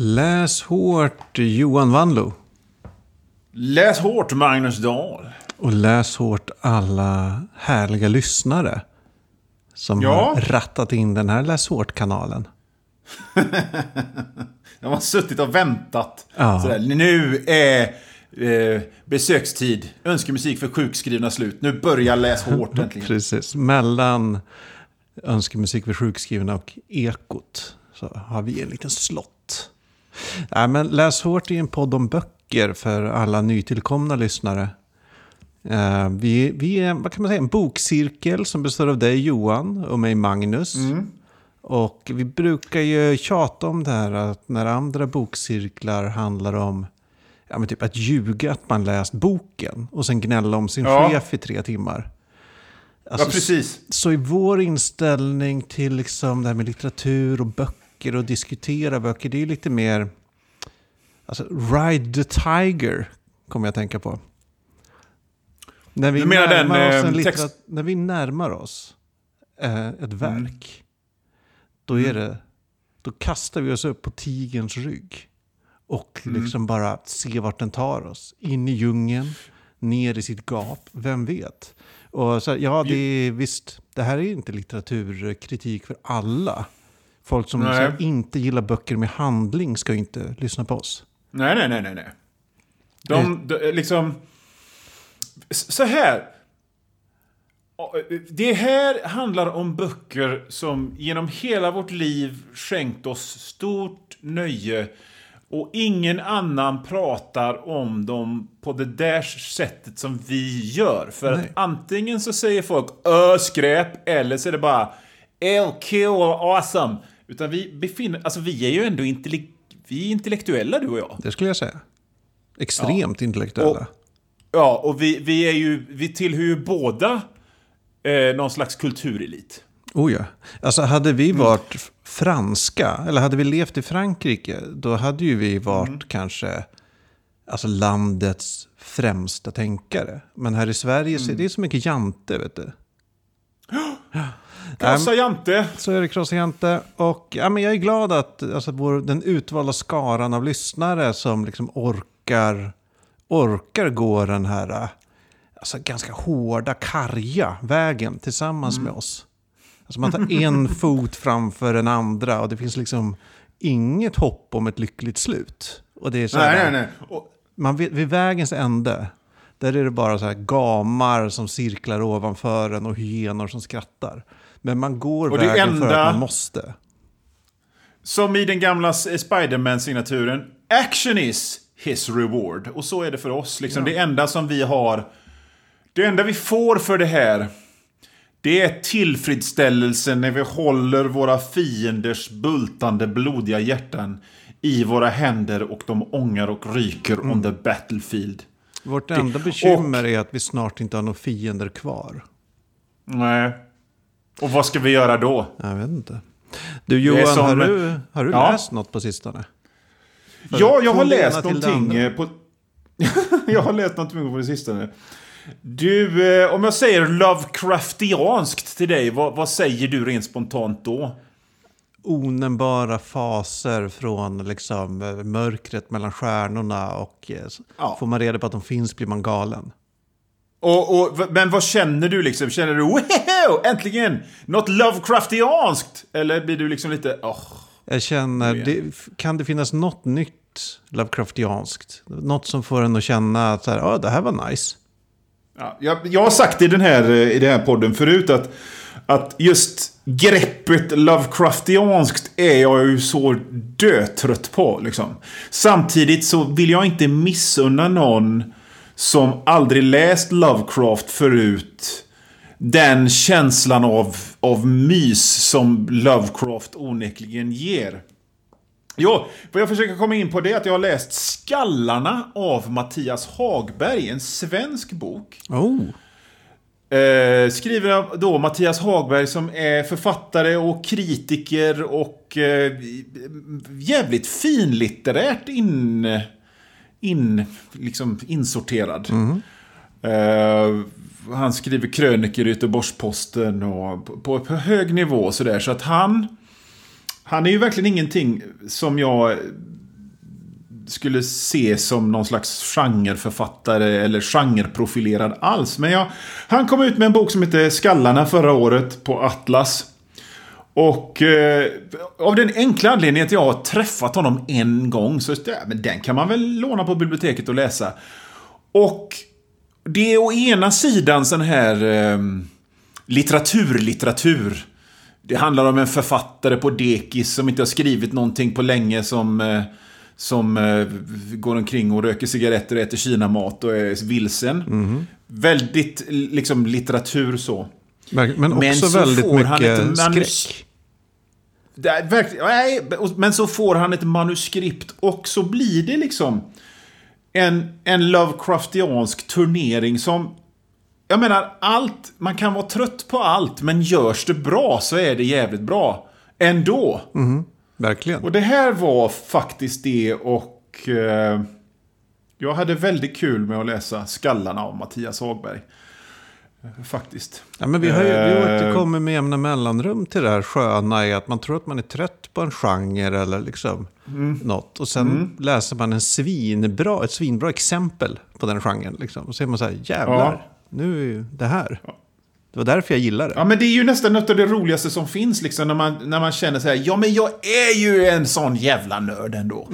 Läs hårt Johan Wanlo. Läs hårt Magnus Dahl. Och läs hårt alla härliga lyssnare. Som Ja. har rattat in den här Läs hårt-kanalen. De har suttit och väntat. Ja. Sådär, nu är eh, besökstid. Önskemusik för sjukskrivna slut. Nu börjar Läs hårt äntligen. Precis. Mellan önskemusik för sjukskrivna och ekot. Så har vi en liten slott. Nej, men Läs hårt är en podd om böcker för alla nytillkomna lyssnare. Eh, vi, vi är vad kan man säga, en bokcirkel som består av dig Johan och mig Magnus. Och vi brukar ju tjata om det här att när andra bokcirklar handlar om ja, men typ att ljuga att man läst boken och sen gnälla om sin Ja. chef i tre timmar. Ja, Alltså, precis. Så i vår inställning till liksom det här med litteratur och böcker och diskutera böcker, det är lite mer... Alltså, Ride the Tiger kommer jag att tänka på. När vi, menar den, närmar oss eh, litterat- när vi närmar oss eh, ett Mm. verk, då, är det, då kastar vi oss upp på tigerns rygg. Och Mm. liksom bara ser vart den tar oss. In i djungeln, ner i sitt gap, vem vet? Och så, ja, det är, visst, det här är inte litteraturkritik för alla. Folk som här, inte gillar böcker med handling ska ju inte lyssna på oss. Nej, nej, nej, nej. nej. De, de, liksom... s- Så här. Det här handlar om böcker som genom hela vårt liv skänkt oss stort nöje. Och ingen annan pratar om dem på det där sättet som vi gör. För Nej. att antingen så säger folk ö skräp eller så är det bara LK awesome. Utan vi befinner, alltså vi är ju ändå intellek- vi är intellektuella du och jag. Det skulle jag säga. Extremt intellektuella. Och- Ja, och vi, vi är ju, vi tillhör ju båda eh, någon slags kulturelit. Oh ja. Alltså hade vi varit f- franska, eller hade vi levt i Frankrike, då hade ju vi varit kanske alltså landets främsta tänkare. Men här i Sverige så är det så mycket jante, vet du. Krossa Jante. Så är det Krossa Jante. Och ja, men jag är glad att alltså, vår, den utvalda skaran av lyssnare som liksom orkar, orkar gå den här alltså, ganska hårda, karga vägen tillsammans med oss. Alltså man tar en fot framför den andra och det finns liksom inget hopp om ett lyckligt slut. Och det är så här, Nej, nej, nej. Och, Man vet, vid vägens ände, där är det bara så här gamar som cirklar ovanför en och hyenor som skrattar. Men man går Och vägen för enda- att man måste. som i den gamla S- Spiderman-signaturen. Action is his reward. Och så är det för oss. Liksom. Det enda som vi har... Det enda vi får för det här. Det är tillfredsställelsen när vi håller våra fienders bultande blodiga hjärtan i våra händer och de ångar och ryker on the battlefield. Vårt enda bekymmer är att vi snart inte har några fiender kvar. Nej. Och vad ska vi göra då? Jag vet inte. Du Johan, som- har du, har du Ja. läst något på sistone? Ja, jag har läst någonting på... jag har läst någonting på sistone. Du, eh, om jag säger Lovecraftianskt till dig, vad, vad säger du rent spontant då? Onämnbara faser från liksom, eh, mörkret mellan stjärnorna och eh, Ja. får man reda på att de finns blir man galen. Och, och, men vad känner du liksom? Känner du wow, äntligen! Något Lovecraftianskt? Eller blir du liksom lite, åh... Jag känner, det, kan det finnas något nytt Lovecraftianskt? Något som får en att känna att här, "Ja, det här var nice. Ja, jag, jag har sagt i den här, eh, i den här podden förut att, att just greppet Lovecraftianskt är jag ju så dötrött på. Liksom. Samtidigt så vill jag inte missunna någon som aldrig läst Lovecraft förut den känslan av, av mys som Lovecraft onekligen ger. Jo, vad jag försöker komma in på det är att jag har läst Skallarna av Mattias Hagberg, en svensk bok. Oh, Eh, skriver av då Mattias Hagberg som är författare och kritiker och eh, jävligt finlitterärt in, in, liksom insorterad. Eh, han skriver krönikor i Göteborgs-Posten och på, på, på hög nivå sådär. Så att han, han är ju verkligen ingenting som jag skulle se som någon slags genreförfattare eller genreprofilerad alls. Men jag, han kom ut med en bok som heter Skallarna förra året på Atlas. Och eh, av den enkla anledningen att jag har träffat honom en gång så ja, men den kan man väl låna på biblioteket och läsa. Och det är å ena sidan sån här eh, litteraturlitteratur. Det handlar om en författare på dekis som inte har skrivit någonting på länge som, eh, som eh, går omkring och röker cigaretter och äter kinamat och är vilsen. Mhm. Väldigt liksom litteratur så. Men, också Men så väldigt får han mycket ett skräck. Är verkligen, nej, men så får han ett manuskript och så blir det liksom en, en Lovecraftiansk turnering som... Jag menar, allt, man kan vara trött på allt, men görs det bra så är det jävligt bra. Ändå. Verkligen. Och det här var faktiskt det och... Eh, jag hade väldigt kul med att läsa Skallarna av Mattias Hagberg. Eh, Faktiskt. Ja, men vi har ju vi Eh, återkommer med jämna mellanrum till det här sköna i att man tror att man är trött på en genre eller liksom Mm. något. Och sen läser man en svinbra, ett svinbra exempel på den genren. Liksom. Och så är man så här, jävlar, Ja. nu är ju det här. Det var därför jag gillade det. Ja, men det är ju nästan något av det roligaste som finns liksom när man, när man känner så här, ja men jag är ju en sån jävla nörd ändå.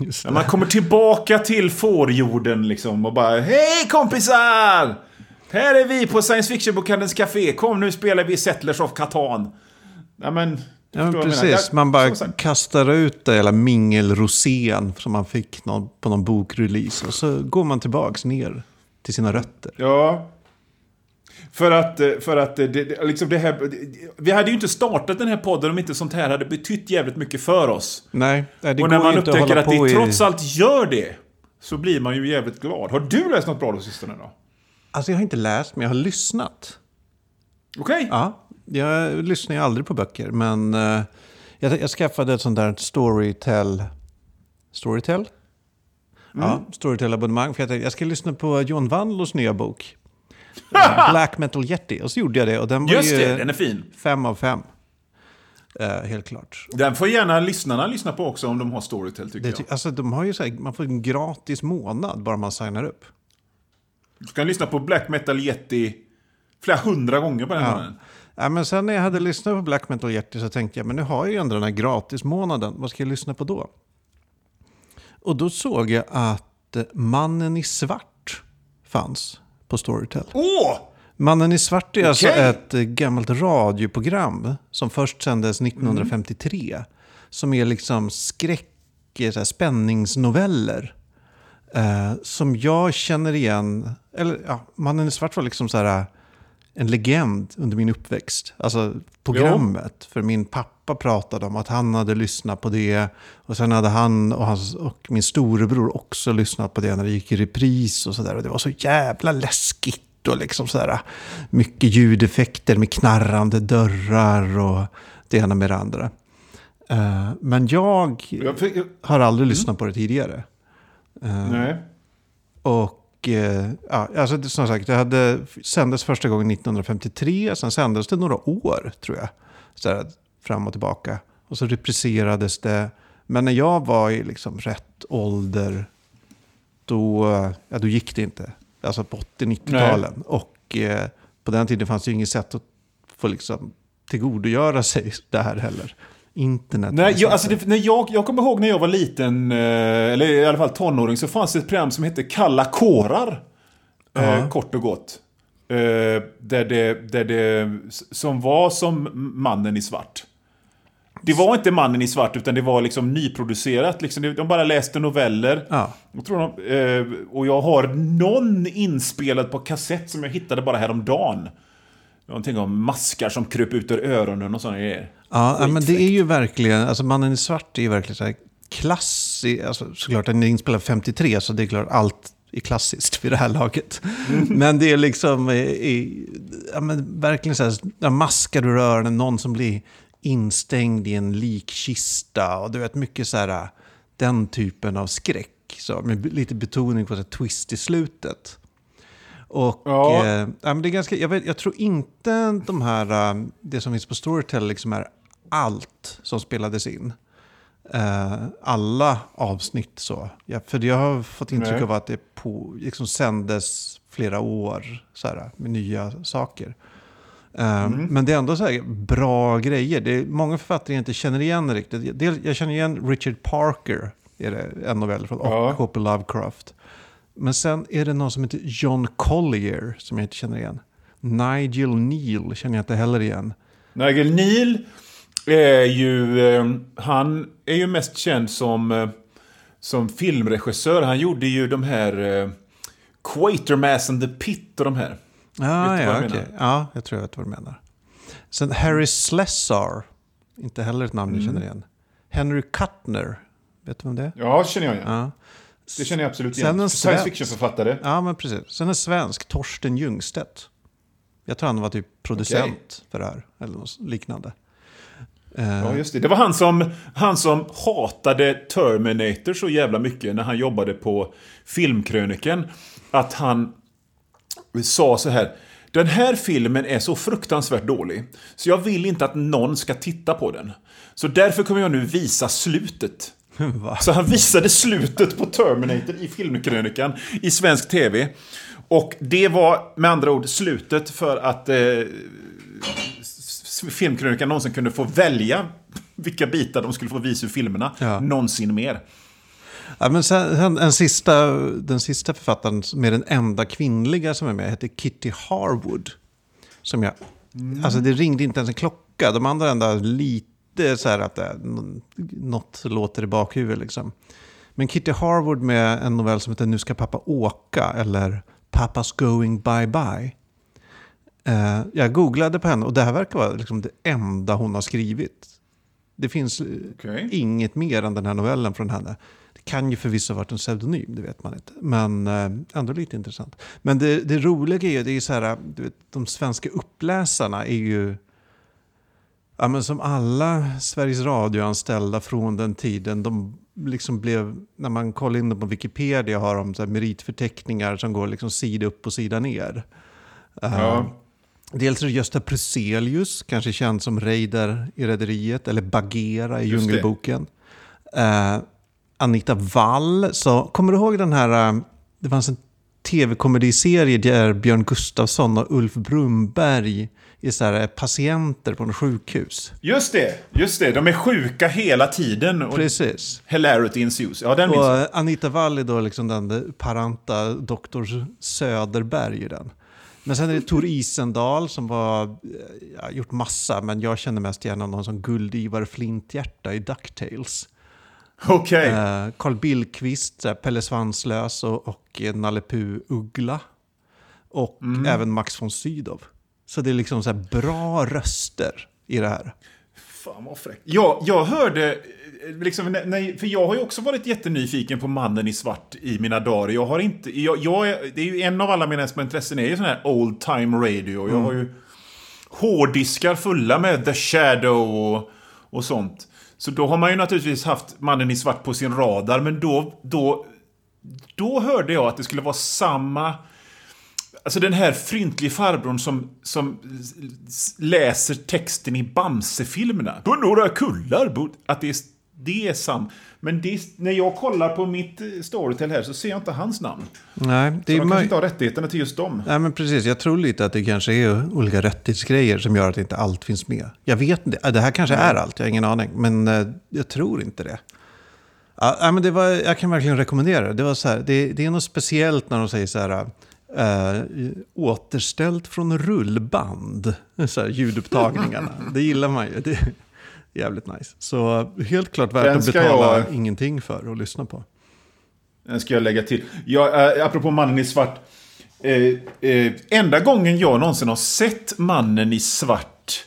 Just När man kommer tillbaka till fårjorden liksom och bara, hej kompisar! Här är vi på Science Fiction-bokhandelns café, kom nu spelar vi Settlers of Catan. Ja men, Ja, precis. Jag- Man bara kastar ut det hela mingelrosén som man fick någon, på någon bokrelease. Och så går man tillbaks ner till sina rötter. Ja. För att, eh, för att eh, det, liksom det här, vi hade ju inte startat den här podden om inte sånt här hade betytt jävligt mycket för oss. Nej, det och går när man ju inte att upptäcker hålla att det i... trots allt gör det, så blir man ju jävligt glad. Har du läst något bra på sistone då? Alltså jag har inte läst, men jag har lyssnat. Okej? Ja, jag lyssnar ju aldrig på böcker, men eh, jag, jag skaffade ett sånt där Storytel... Storytel? Ja, Storytel-abonnemang. För jag tänkte jag ska lyssna på John Wandlos nya bok. Eh, Black Metal Yeti. Och så gjorde jag det. Och den var Just ju det, den är fin. fem av fem. Eh, helt klart. Den får gärna lyssnarna lyssna på också om de har Storytel tycker Det, jag. alltså, de har ju så här, man får en gratis månad bara man signar upp. Du kan lyssna på Black Metal Yeti flera hundra gånger på den Ja. månaden. Ja, men sen när jag hade lyssnat på Black Metal Yeti så tänkte jag, men nu har jag ju ändå den här gratismånaden. Vad ska jag lyssna på då? Och då såg jag att eh, Mannen i svart fanns på Storytel. Åh! Mannen i svart är alltså Okej. ett eh, gammalt radioprogram som först sändes 1953. Som är liksom skräck, eh, spänningsnoveller. Eh, som jag känner igen. Eller ja, Mannen i svart var liksom så här en legend under min uppväxt. Alltså programmet. För min pappa pratade om att han hade lyssnat på det. Och sen hade han och, hans, och min storebror också lyssnat på det när det gick i repris och sådär. Och det var så jävla läskigt. Och liksom sådär, mycket ljudeffekter med knarrande dörrar och det ena med det andra. Eh, men jag har aldrig lyssnat på det tidigare. Nej. Och eh, ja, alltså, som sagt, det hade sändes första gången 1953. Sen sändes det några år, tror jag. Så här, fram och tillbaka. Och så repriserades det. Men när jag var i liksom rätt ålder, då, ja, då gick det inte. Alltså på 80-90-talen. Och eh, på den tiden fanns det ju inget sätt att få liksom tillgodogöra sig det här heller. Internet. Nej, jag, alltså det, när jag, jag kommer ihåg när jag var liten, eh, eller i alla fall tonåring, så fanns det ett program som hette Kalla kårar. Eh, Ja. kort och gott. Eh, där det, där det, som var som Mannen i svart. Det var inte Mannen i svart, utan det var liksom nyproducerat. Liksom, de bara läste noveller. Ja. Jag tror de, eh, och jag har någon inspelad på kassett som jag hittade bara häromdagen. Någonting om maskar som kröp ut ur öronen och sådana grejer. Ja, ja, men det är ju verkligen, alltså Mannen i svart är ju verkligen så här klassiskt, alltså såklart den är inspelad 53 så det är klart allt är klassiskt vid det här laget. Men det är liksom, eh, i, ja, men verkligen så här, maskar ur öronen, någon som blir instängd i en likkista och du vet mycket så här, den typen av skräck. Så, med lite betoning på så här, twist i slutet. Och Ja. eh, ja, men det är ganska, jag, vet, jag tror inte de här, eh, det som finns på Storytel liksom är allt som spelades in. eh, alla avsnitt så. Ja, för jag har fått intryck Nej. av att det på, liksom sändes flera år så här, med nya saker. Eh, Mm. Men det är ändå så här bra grejer. Det är många författare jag inte känner igen riktigt. Del- Jag känner igen Richard Parker, är det en novell från, Ja. och H.P. Lovecraft. Men sen är det någon som heter John Collier som jag inte känner igen. Nigel Neal känner jag inte heller igen. Nigel Neal är ju... Eh, han är ju mest känd som, eh, som filmregissör. Han gjorde ju de här... Eh, Quatermass and the Pit och de här. Ah, ja, jag menar? ja, jag tror jag vet vad du menar. Sen Harry Slessar, inte heller ett namn jag Mm. känner igen. Henry Kuttner, vet du vem det är? Ja, känner jag igen. Ja. Det känner jag absolut igen. en Science svensk. fiction-författare. ja, men precis. Sen en svensk, Torsten Ljungstedt. Jag tror han var typ producent för det här, eller något liknande. Eh, Ja, just det. Det var han som, han som hatade Terminator så jävla mycket när han jobbade på Filmkröniken. Att han sa så här. Den här filmen är så fruktansvärt dålig. Så jag vill inte att någon ska titta på den. Så därför kommer jag nu visa slutet. Va? Så han visade slutet på Terminator i Filmkrönikan i svensk tv. Och det var med andra ord slutet för att eh, Filmkrönikan någonsin kunde få välja vilka bitar de skulle få visa ur filmerna. Ja. Någonsin mer. Ja, men sen, en sista, den sista författaren är den enda kvinnliga som är med heter Kitty Harwood. Som jag, Alltså det ringde inte ens en klocka. De andra ända lite så här att det, något låter i bakhuvudet liksom. Men Kitty Harwood med en novell som heter Nu ska pappa åka eller Pappas going bye bye. Eh, jag googlade på henne och det här verkar vara liksom det enda hon har skrivit. Det finns eh, Okej. inget mer än den här novellen från henne. Det kan ju förvisso ha varit en pseudonym, det vet man inte. Men eh, ändå lite intressant. Men det, det roliga är ju, det är så här, du vet, de svenska uppläsarna är ju, ja men som alla Sveriges Radio-anställda från den tiden, de liksom blev, när man kollar in dem på Wikipedia har de så meritförteckningar som går liksom sida upp och sida ner. Ja. Dels är det Gösta Pruselius, kanske känd som Reidar i Rederiet, eller Bagheera i Just. Djungelboken. Eh, Anita Wall, så kommer du ihåg den här, eh, det fanns en tv-komediserie där Björn Gustafsson och Ulf Brumberg är så här, eh, patienter på en sjukhus. Just det, just det. De är sjuka hela tiden. Och Precis. hilarity ensues. Ja, den Och eh, Anita Wall är då liksom den paranta doktor Söderberg i den. Men sen är det Tor Isendal som har eh, ja, gjort massa, men jag känner mest igen honom som Guld-Ivar Flinthjärta i DuckTales. Okej. Eh, Carl Billqvist, Pelle Svanslös och, och eh, Nalle Puh Uggla. Och Mm. även Max von Sydow. Så det är liksom så här bra röster i det här. Fan vad fräckt. Ja, jag hörde, eh, liksom, när, för jag har ju också varit jättenyfiken på Mannen i svart i mina dagar. Jag har inte, jag, jag är, det är ju en av alla mina intressen är ju sån här old time radio. Jag har ju hårddiskar fulla med The Shadow och, och sånt. Så då har man ju naturligtvis haft Mannen i svart på sin radar, men då, då, då hörde jag att det skulle vara samma... Alltså den här fryntlig farbrorn som, som läser texten i Bamse-filmerna. På några kullar. Att det är, det är sam. Men det, är- när jag kollar på mitt eh, Storytel här så ser jag inte hans namn. Nej, det Så är de kanske inte har rättigheterna till just dem. Nej, men precis. Jag tror lite att det kanske är olika rättighetsgrejer som gör att inte allt finns med. Jag vet inte. Ja, Det här kanske är allt, jag har ingen aning. Men eh, jag tror inte det. Ja, nej, men det var, jag kan verkligen rekommendera det. Det, var så här, det. Det är något speciellt när de säger så här... eh, återställt från rullband. Så här, ljudupptagningarna. det gillar man ju. Det jävligt nice. Så helt klart värt att betala jag- ingenting för att lyssna på. Den ska jag lägga till. Jag, äh, apropå Mannen i svart. Eh, eh, enda gången jag någonsin har sett Mannen i svart.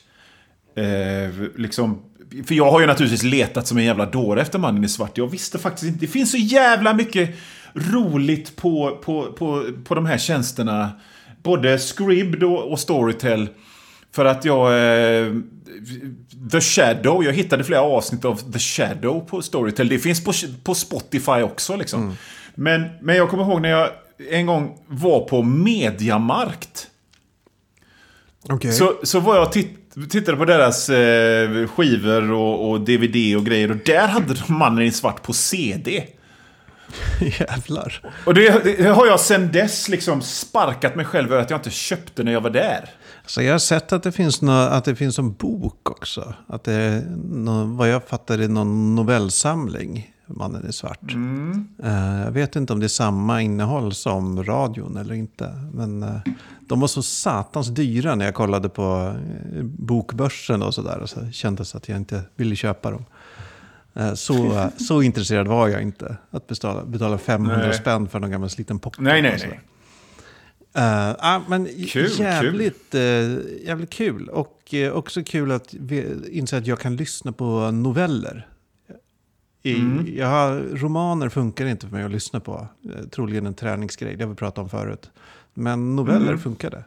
Eh, liksom, för jag har ju naturligtvis letat som en jävla dåre efter Mannen i svart. Jag visste faktiskt inte. Det finns så jävla mycket roligt på, på, på, på de här tjänsterna. Både Scribd och, och Storytel. För att jag... Eh, The Shadow, jag hittade flera avsnitt av The Shadow på Storytel. Det finns på, på Spotify också liksom. Men, men jag kommer ihåg när jag en gång var på Mediamarkt. Okej. Så, så var jag och titt, tittade på deras eh, skivor och, och DVD och grejer. Och där hade de mannen i svart på CD. Jävlar. Och det, det har jag sen dess liksom sparkat mig själv över att jag inte köpte när jag var där. Så jag har sett att det finns, nå att det finns en bok också. Att det är, nå vad jag fattar är någon novellsamling. Mannen i svart. Eh, jag vet inte om det är samma innehåll som radion eller inte. Men eh, de var så satans dyra när jag kollade på eh, bokbörsen och sådär. Och så kändes att jag inte ville köpa dem. Så, så intresserad var jag inte. Att betala, betala 500 Nej. spänn för någon gammal liten pocket. Nej, nej, nej. Uh, ah, men Kul, jävligt, eh, jävligt kul. Och eh, också kul att inse att jag kan lyssna på noveller. I, Mm. jag har, romaner funkar inte för mig att lyssna på. Eh, troligen en träningsgrej, det har vi pratat om förut. Men noveller Mm. funkade.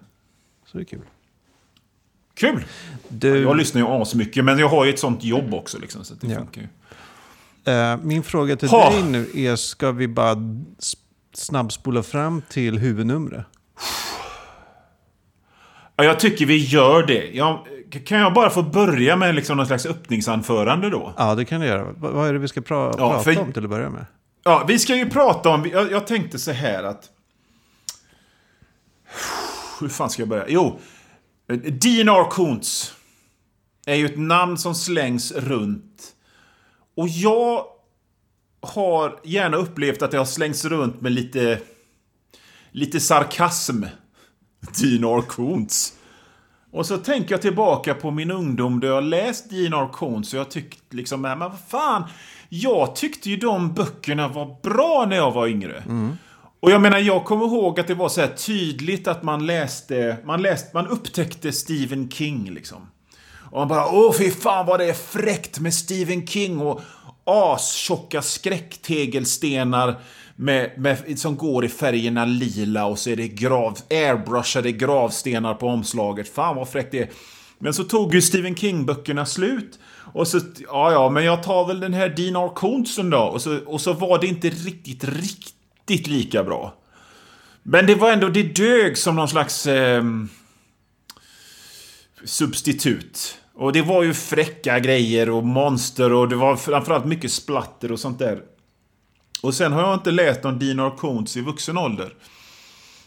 Så det är kul. Kul! Du, Jag lyssnar ju asmycket, men jag har ju ett sånt jobb också. Liksom, så det Ja. funkar ju. min fråga till Ha! dig nu är, ska vi bara snabbspola fram till huvudnumret? Ja, jag tycker vi gör det. Jag, kan jag bara få börja med liksom någon slags öppningsanförande då? Ja, det kan du göra. Va- vad är det vi ska pra- Ja, prata för- om till att börja med? Ja, vi ska ju prata om... Jag, jag tänkte så här att... Hur fan ska jag börja? Jo, Dean Kuntz är ju ett namn som slängs runt. Och jag har gärna upplevt att det har slängts runt med lite... Lite sarkasm. Dean Kuntz. Och så tänker jag tillbaka på min ungdom då jag läst Dean Kuntz och jag tyckte liksom, men vad fan. Jag tyckte ju de böckerna var bra när jag var yngre. Och jag menar, jag kommer ihåg att det var så här tydligt att man läste, man läste, man upptäckte Stephen King liksom. Och man bara, åh fy fan vad det är fräckt med Stephen King och astjocka skräcktegelstenar med, med, som går i färgerna lila och så är det grav, airbrushade gravstenar på omslaget. Fan vad fräckt det är. Men så tog ju Stephen King-böckerna slut. Och så, ja ja, men jag tar väl den här Dean R. Coonson då. Och så, och så var det inte riktigt, riktigt lika bra. Men det var ändå, det dög som någon slags... eh, substitut. Och det var ju fräcka grejer och monster och det var framförallt mycket splatter och sånt där. Och sen har jag inte läst om Dean R. I vuxen ålder.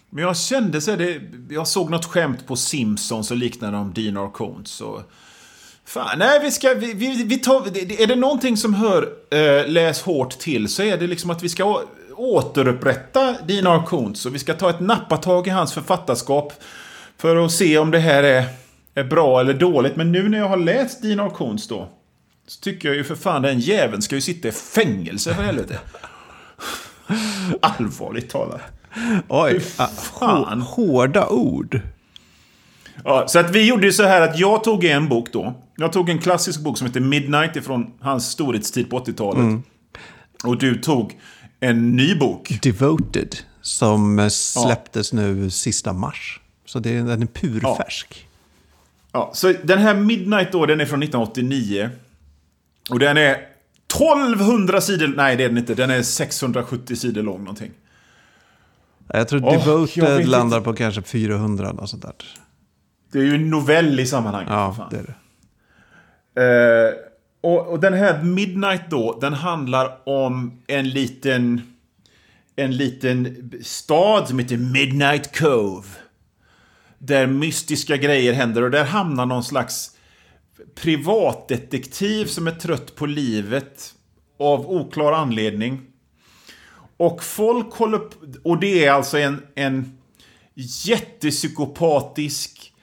Men jag kände så här, det, jag såg något skämt på Simpsons och liknande om Dean R. Och, fan, nej, vi ska, vi, vi, vi tar, är det någonting som hör eh, Läs hårt till så är det liksom att vi ska återupprätta Dean R. Och vi ska ta ett nappatag i hans författarskap för att se om det här är, är bra eller dåligt. Men nu när jag har läst Dean R. Då, så tycker jag ju för fan den jäveln ska ju sitta i fängelse för helvete. Allvarligt talat. Oj, ah, fan. hå- hårda ord. Ja, så att vi gjorde ju så här att jag tog en bok då. Jag tog en klassisk bok som heter Midnight ifrån hans storhetstid på 80-talet. Och du tog en ny bok. Devoted, som släpptes nu sista mars. Så det är, den är purfärsk. Ja, så den här Midnight då, den är från 1989. Och den är 1200 sidor, nej det är den inte, den är 670 sidor lång någonting. Jag tror jag Devoted landar inte. på kanske 400 och sånt där. Det är ju en novell i sammanhanget. Ja, det är det. Eh, och, och den här Midnight då, den handlar om en liten... En liten stad som heter Midnight Cove. Där mystiska grejer händer och där hamnar någon slags privatdetektiv som är trött på livet av oklar anledning. Och folk håller p- Och det är alltså en, en jättepsykopatisk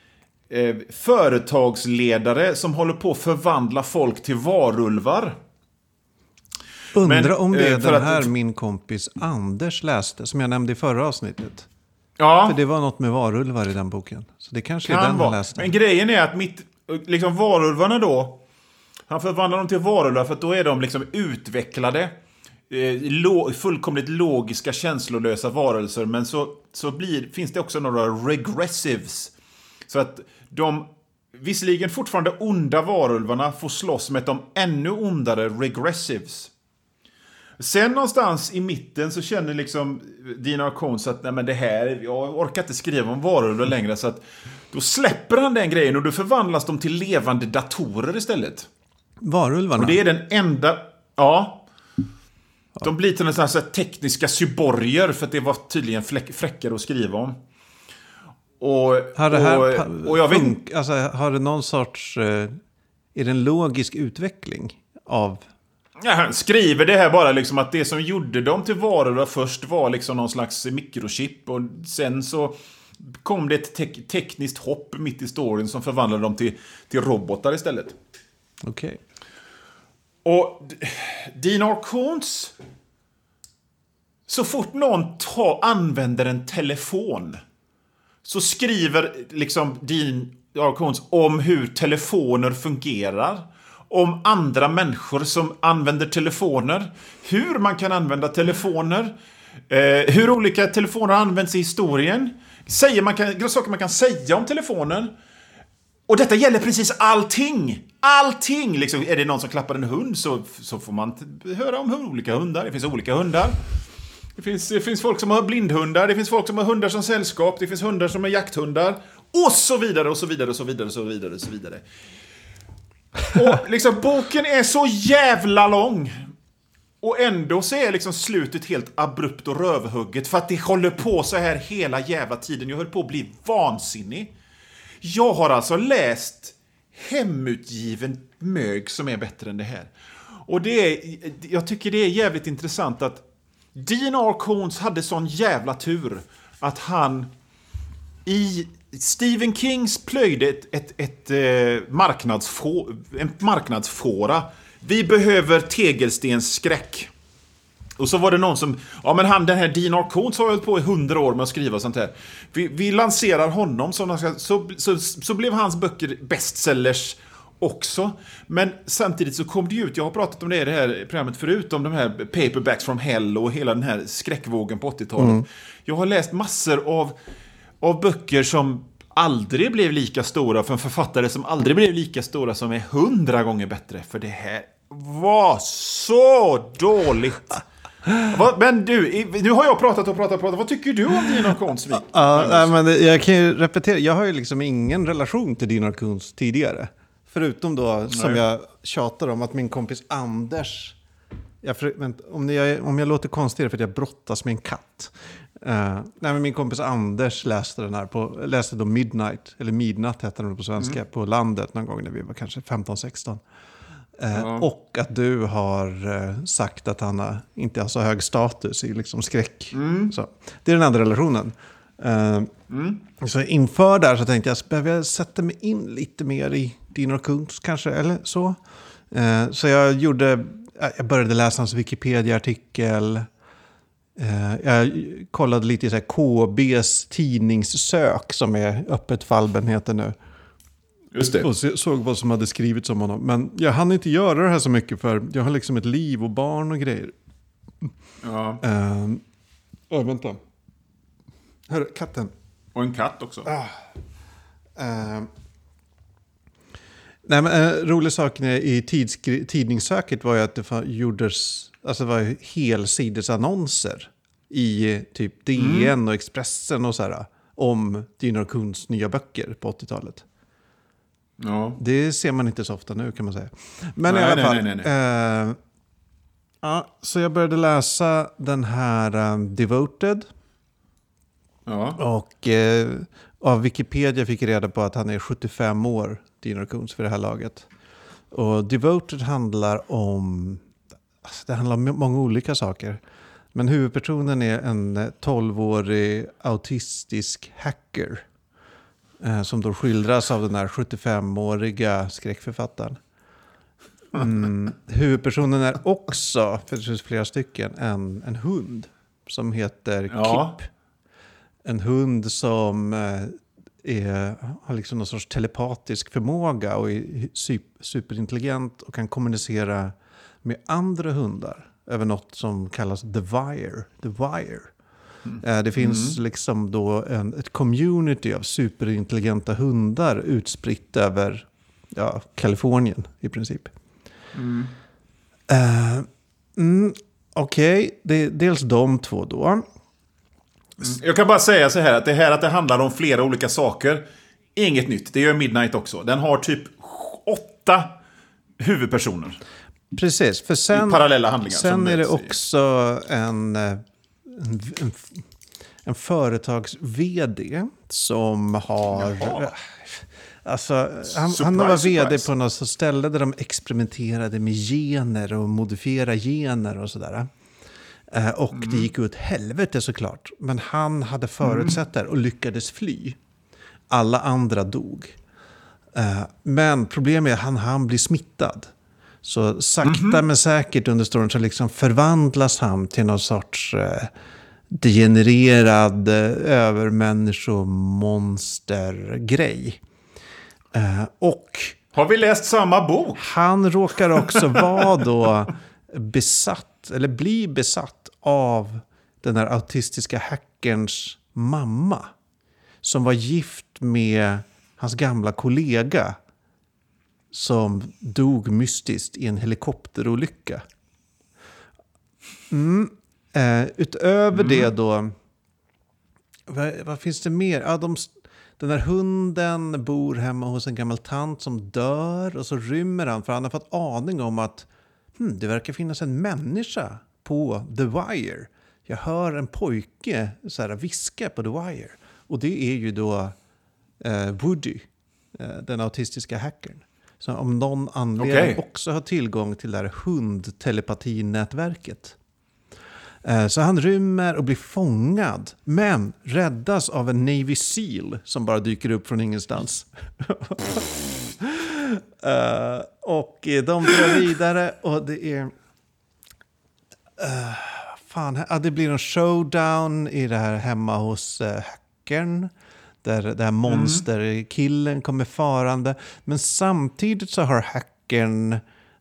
eh, företagsledare som håller på att förvandla folk till varulvar. Undrar Men, om det är eh, för den att- här min kompis Anders läste, som jag nämnde i förra avsnittet. Ja, För det var något med varulvar i den boken. Så det kanske är kan den han vara. läste. Men grejen är att mitt, liksom varulvarna då, han förvandlar dem till varulvar för att då är de liksom utvecklade, eh, fullkomligt logiska, känslolösa varelser. Men så, så blir, finns det också några regressives. Så att de, visserligen fortfarande onda varulvarna får slåss med de ännu ondare regressives. Sen någonstans i mitten så känner liksom Dina Cones att nej men det här, jag orkar inte skriva om varulvar längre så att då släpper han den grejen och då förvandlas de till levande datorer istället. Varulvarna? Och det är den enda... Ja. De blir till en sån här tekniska cyborger för att det var tydligen fräckare att skriva om. Och, har det här... och, och jag vet alltså, har det någon sorts... eh, Är det en logisk utveckling av... Ja, han skriver det här bara liksom att det som gjorde dem till varor först var liksom någon slags mikrochip och sen så kom det ett te- tekniskt hopp mitt i storyn som förvandlade dem till, till robotar istället. Okej. Och D- Dean Arcones... Så fort någon ta, använder en telefon så skriver liksom Dean Arcones om hur telefoner fungerar. Om andra människor som använder telefoner. Hur man kan använda telefoner. Eh, hur olika telefoner används i historien. Säger man kan, saker man kan säga om telefonen. Och detta gäller precis allting! Allting! Liksom, är det någon som klappar en hund så, så får man höra om olika hundar. Det finns olika hundar. Det finns, det finns folk som har blindhundar, det finns folk som har hundar som sällskap, det finns hundar som är jakthundar. Och så vidare, och så vidare, och så vidare, och så vidare, och så vidare. Och liksom, boken är så jävla lång. Och ändå så är liksom slutet helt abrupt och rövhugget för att det håller på så här hela jävla tiden. Jag höll på att bli vansinnig. Jag har alltså läst hemutgiven mög som är bättre än det här. Och det är, jag tycker det är jävligt intressant att Dean R. Coons hade sån jävla tur att han i Stephen Kings plöjde ett, ett, ett eh, marknadsfå, en marknadsfåra. Vi behöver tegelstensskräck. Och så var det någon som, ja men han den här Dean R. Coons har hållit på i hundra år med att skriva sånt här. Vi, vi lanserar honom, så, så, så, så blev hans böcker bestsellers också. Men samtidigt så kom det ju ut, jag har pratat om det i det här programmet förut, om de här paperbacks from hell och hela den här skräckvågen på 80-talet. Jag har läst massor av, av böcker som aldrig blev lika stora för en författare som aldrig blev lika stora som är hundra gånger bättre. För det här var så dåligt. Men du, nu har jag pratat och pratat och pratat. Vad tycker du om Dina Konsvik? Ja, nej, men det- jag kan ju repetera. Jag har ju liksom ingen relation till Dinar Kunz tidigare. Förutom då, som Nej. jag tjatar om, att min kompis Anders... Jag, för, vänta, om, jag, om jag låter konstig är det för att jag brottas med en katt. Eh, nej, men min kompis Anders läste den här på, läste då Midnight, eller Midnatt hette den på svenska, på landet någon gång när vi var kanske 15-16. Eh, Ja. Och att du har eh, sagt att han inte har så hög status i liksom skräck. Så, det är den andra relationen. Eh, Så inför där så tänkte jag, behöver jag sätta mig in lite mer i Dino Kunz kanske, eller så. Så jag gjorde, jag började läsa hans Wikipedia-artikel. Jag kollade lite i så här KBs tidningssök som är öppet för allmänheten nu. Just det. Och såg vad som hade skrivits om honom. Men jag hann inte göra det här så mycket för jag har liksom ett liv och barn och grejer. Ja. Uh, oh, vänta. Hörru, katten. Och en katt också. Eh, nej, men, en rolig sak i tidningssöket var ju att det gjordes alltså det var helsidesannonser i typ DN och Expressen och så här, om Dino Kunds nya böcker på 80-talet. Ja. Det ser man inte så ofta nu kan man säga. Men Nej, i alla fall. nej, nej, eh, ja, så jag började läsa den här eh, Devoted. Ja. Och eh, av Wikipedia fick jag reda på att han är 75 år, Dino Kunz, för det här laget. Och Devoted handlar om... Alltså det handlar om många olika saker. Men huvudpersonen är en eh, 12-årig autistisk hacker. Eh, som då skildras av den här 75-åriga skräckförfattaren. Mm, huvudpersonen är också, för det finns flera stycken, en, en hund. Som heter Ja. Kip. En hund som eh, är, har liksom någon sorts telepatisk förmåga och är superintelligent och kan kommunicera med andra hundar över något som kallas The Wire. The Wire. Eh, Det finns liksom då en, ett community av superintelligenta hundar utspritt över ja, Kalifornien i princip. Eh, mm, Okej, det är dels de två då. Jag kan bara säga så här att det här att det handlar om flera olika saker inget nytt. Det gör Midnight också. Den har typ åtta huvudpersoner. Precis, för sen, parallella handlingar. sen är det också en, eh, en, en, företags-vd som har... Jaha. Alltså, han, Surprise, han var vd surprise. på något ställe där de experimenterade med gener och modifiera gener och sådär. Eh, och Mm. det gick åt helvete såklart. Men han hade förutsett det här och lyckades fly. Alla andra dog. Eh, men problemet är att han, han blir smittad. Så sakta men säkert under storyn så liksom förvandlas han till någon sorts eh, degenererad eh, övermänniskomonstergrej. Eh, och Har vi läst samma bok? han råkar också vara då besatt, eller bli besatt av den här autistiska hackerns mamma. Som var gift med hans gamla kollega. Som dog mystiskt i en helikopterolycka. Mm. Eh, utöver det då, vad, vad finns det mer? Ja, de, den här hunden bor hemma hos en gammal tant som dör och så rymmer han för han har fått aning om att hmm, det verkar finnas en människa på The Wire. Jag hör en pojke så här, viska på The Wire. Och det är ju då eh, Woody, eh, den autistiska hackern. Som om någon anledning Okej. också har tillgång till det här hundtelepatinätverket. Eh, Så han rymmer och blir fångad, men räddas av en Navy Seal som bara dyker upp från ingenstans. Eh, och de drar vidare och det är... eh, fan, ja, det blir en showdown i det här hemma hos uh, hackern. Där det här monsterkillen kommer farande. Men samtidigt så har hackern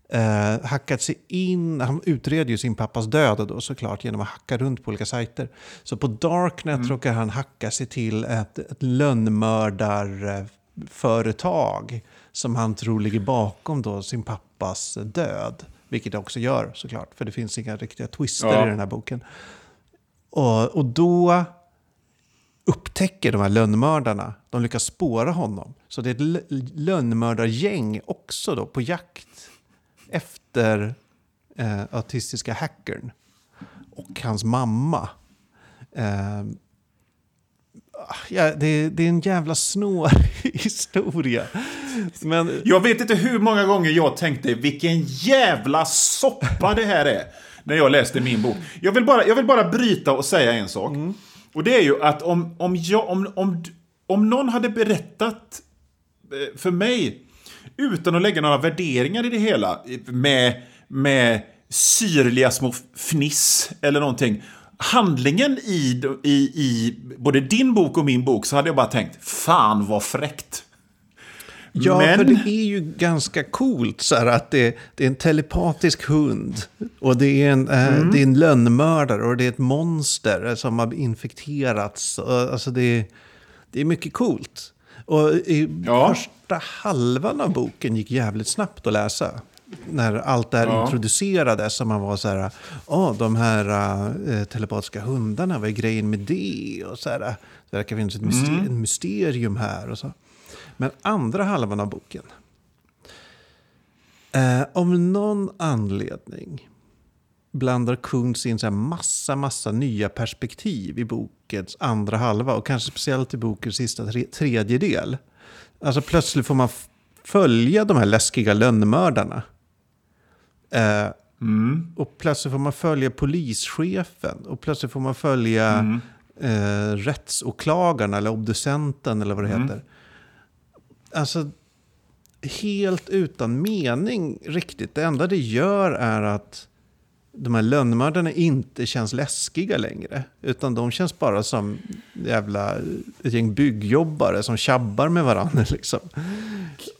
eh, hackat sig in. Han utreder ju sin pappas död då såklart genom att hacka runt på olika sajter. Så på Darknet råkar han hacka sig till ett, ett lönnmördarföretag som han tror ligger bakom då sin pappas död. Vilket det också gör såklart, för det finns inga riktiga twister Ja. i den här boken. Och, och då upptäcker de här lönnmördarna, de lyckas spåra honom. Så det är ett lö- lönnmördargäng också då på jakt efter eh, autistiska hackern och hans mamma. Eh, ja, det, det är en jävla snårig historia. Men Jag vet inte hur många gånger jag tänkte vilken jävla soppa det här är. När jag läste min bok. Jag vill bara, jag vill bara bryta och säga en sak. Och det är ju att om, om, jag, om, om, om någon hade berättat eh, för mig utan att lägga några värderingar i det hela med, med syrliga små fniss eller någonting. Handlingen i, i, i både din bok och min bok så hade jag bara tänkt fan vad fräckt. Ja, Men- för det är ju ganska coolt så här, att det, det är en telepatisk hund. Och det är en, eh, Mm. det är en lönnmördare och det är ett monster som har infekterats. Och, Alltså det, det är mycket coolt. Och i Ja. första halvan av boken gick jävligt snabbt att läsa. När allt det här Ja. introducerades. Som man var så här, åh, de här eh, telepatiska hundarna, vad är grejen med det? Och så här, det verkar finnas ett myster- Mm. mysterium här. Och så. Men andra halvan av boken. Eh, av någon anledning blandar Kuntz in så massa, massa nya perspektiv i bokens andra halva. Och kanske speciellt i bokens sista tre, tredjedel. Alltså plötsligt får man följa de här läskiga lönnmördarna. Eh, Och plötsligt får man följa polischefen. Och plötsligt får man följa eh, rättsåklagarna eller obducenten eller vad det heter. Alltså helt utan mening riktigt. Det enda det gör är att de här lönnmördarna inte känns läskiga längre. Utan de känns bara som jävla ett gäng byggjobbare som tjabbar med varandra. Liksom.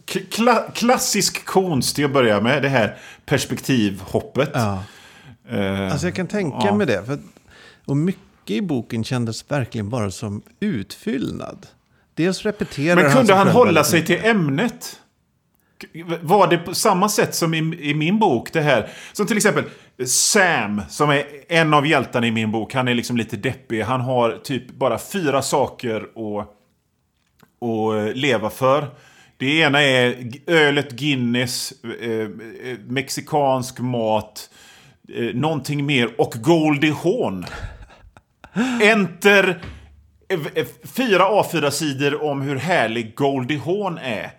Kla- klassisk konst till att börja med, det här perspektivhoppet. Ja. Eh, Alltså jag kan tänka ja. mig det. För, och mycket i boken kändes verkligen bara som utfyllnad. Dels repeterar Men kunde han själv hålla sig mycket. till ämnet? Var det på samma sätt som i, i min bok? det här? Som till exempel Sam, som är en av hjältarna i min bok. Han är liksom lite deppig. Han har typ bara fyra saker att, att eh, leva för. Det ena är ölet Guinness, eh, eh, mexikansk mat, eh, någonting mer och Goldie Hawn. Enter fyra A4-sidor om hur härlig Goldie Hawn är.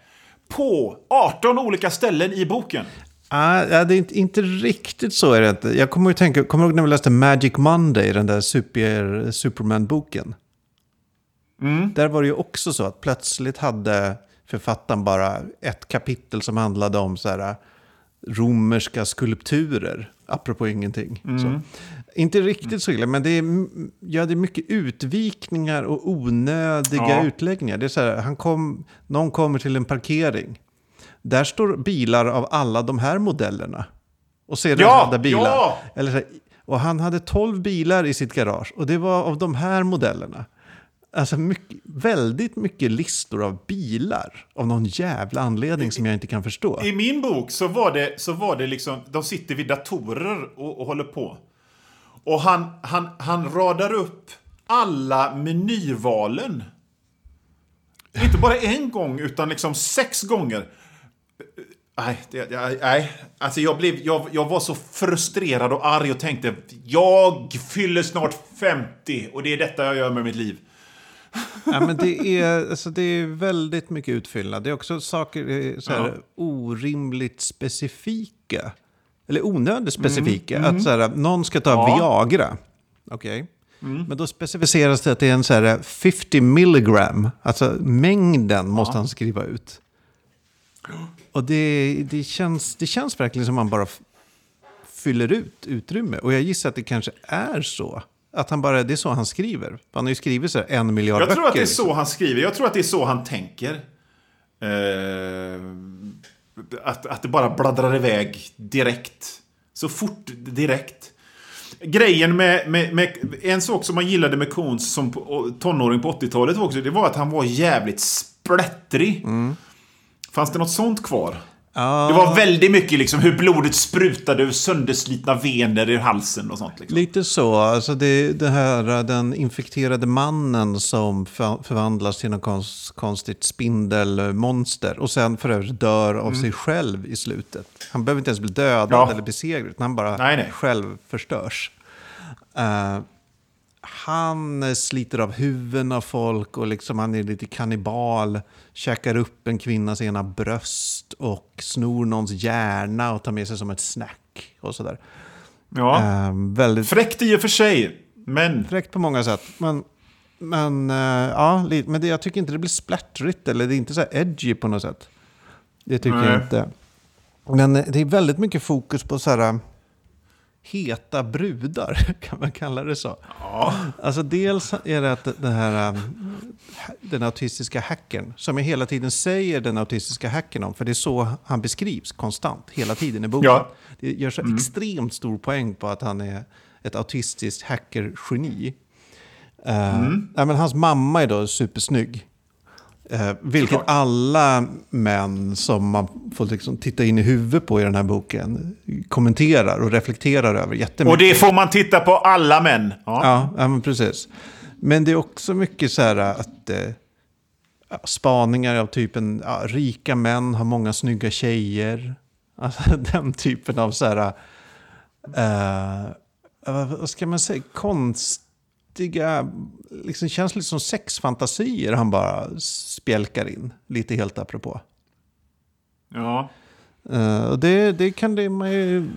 På 18 olika ställen i boken. Ah, ja, det är inte, inte riktigt så är det inte. Jag kommer att tänka, kommer du ihåg när vi läste Magic Monday, den där super, Superman-boken? Där var det ju också så att plötsligt hade författaren bara ett kapitel som handlade om så här, romerska skulpturer, apropå ingenting. Så. Inte riktigt så illa, men det är, ja, det är mycket utvikningar och onödiga Ja. utläggningar. Det är så här, han kom, någon kommer till en parkering. Där står bilar av alla de här modellerna. Och sedan Ja, hade bilar. ja! Eller så här, och han hade 12 bilar i sitt garage. Och det var av de här modellerna. Alltså mycket, väldigt mycket listor av bilar. Av någon jävla anledning som jag inte kan förstå. I min bok så var det, så var det liksom, de sitter vid datorer och, och håller på. Och han, han, han radar upp alla menyvalen. Inte bara en gång, utan liksom sex gånger. Nej, det, nej. Alltså jag, blev, jag, jag var så frustrerad och arg och tänkte jag fyller snart 50 och det är detta jag gör med mitt liv. Ja, men det, är, alltså, det är väldigt mycket utfyllnad. Det är också saker eh, så här, Ja. orimligt specifika. Eller onödigt specifika. Att så här, någon ska ta Ja. Viagra. Okej. Men då specificeras det att det är en så här 50 milligram. Alltså mängden måste han skriva ut. Och det, det, känns, det känns verkligen som man bara fyller ut utrymme. Och jag gissar att det kanske är så. Att han bara, det är så han skriver. Han har ju skrivit så här en miljard Jag böcker. tror att det är liksom. så han skriver. Jag tror att det är så han tänker. Eh, att, att det bara bladdrar iväg direkt. Så fort direkt. Grejen med, med, med en sak som man gillade med Kons som tonåring på 80-talet också, det var att han var jävligt splättrig. Fanns det något sånt kvar? Mm. Ja, Det var väldigt mycket liksom hur blodet sprutade ur sönderslitna vener i halsen och sånt. Liksom. Lite så. Alltså det, det här, den infekterade mannen som för, förvandlas till något konst, konstigt spindelmonster. Och sen för övrigt dör av sig själv i slutet. Han behöver inte ens bli dödad Ja. eller besegrad. utan Han bara Nej, nej. själv förstörs. Eh, han sliter av huvuden av folk och liksom han är lite kannibal. Käkar upp en kvinnas ena bröst och snor någons hjärna och tar med sig som ett snack. Och sådär. Ja. Eh, väldigt Fräckt i och för sig, men... fräckt på många sätt. Men, men, eh, ja, men det, jag tycker inte det blir splattrigt eller det är inte så här edgy på något sätt. Det tycker jag Nej. inte. Men eh, det är väldigt mycket fokus på så här eh, heta brudar, kan man kalla det så. Ja. Alltså dels är det att den här um, den autistiska hackern, som jag hela tiden säger den autistiska hackern om, för det är så han beskrivs konstant, hela tiden i boken. Ja. Det gör så extremt stor poäng på att han är ett autistiskt hackergeni. Uh, ja, men hans mamma är då supersnygg. Uh, vilket alla män som man får liksom titta in i huvudet på i den här boken kommenterar och reflekterar över jättemycket. Och det får man titta på alla män. Ja. Ja, ja men precis. Men det är också mycket så här att eh, spaningar av typen ja, rika män har många snygga tjejer. Alltså den typen av så här, eh, vad ska man säga, konstiga, liksom känns lite som sexfantasier han bara spjälkar in. Lite helt apropå. Ja. Och det, det kan det man ju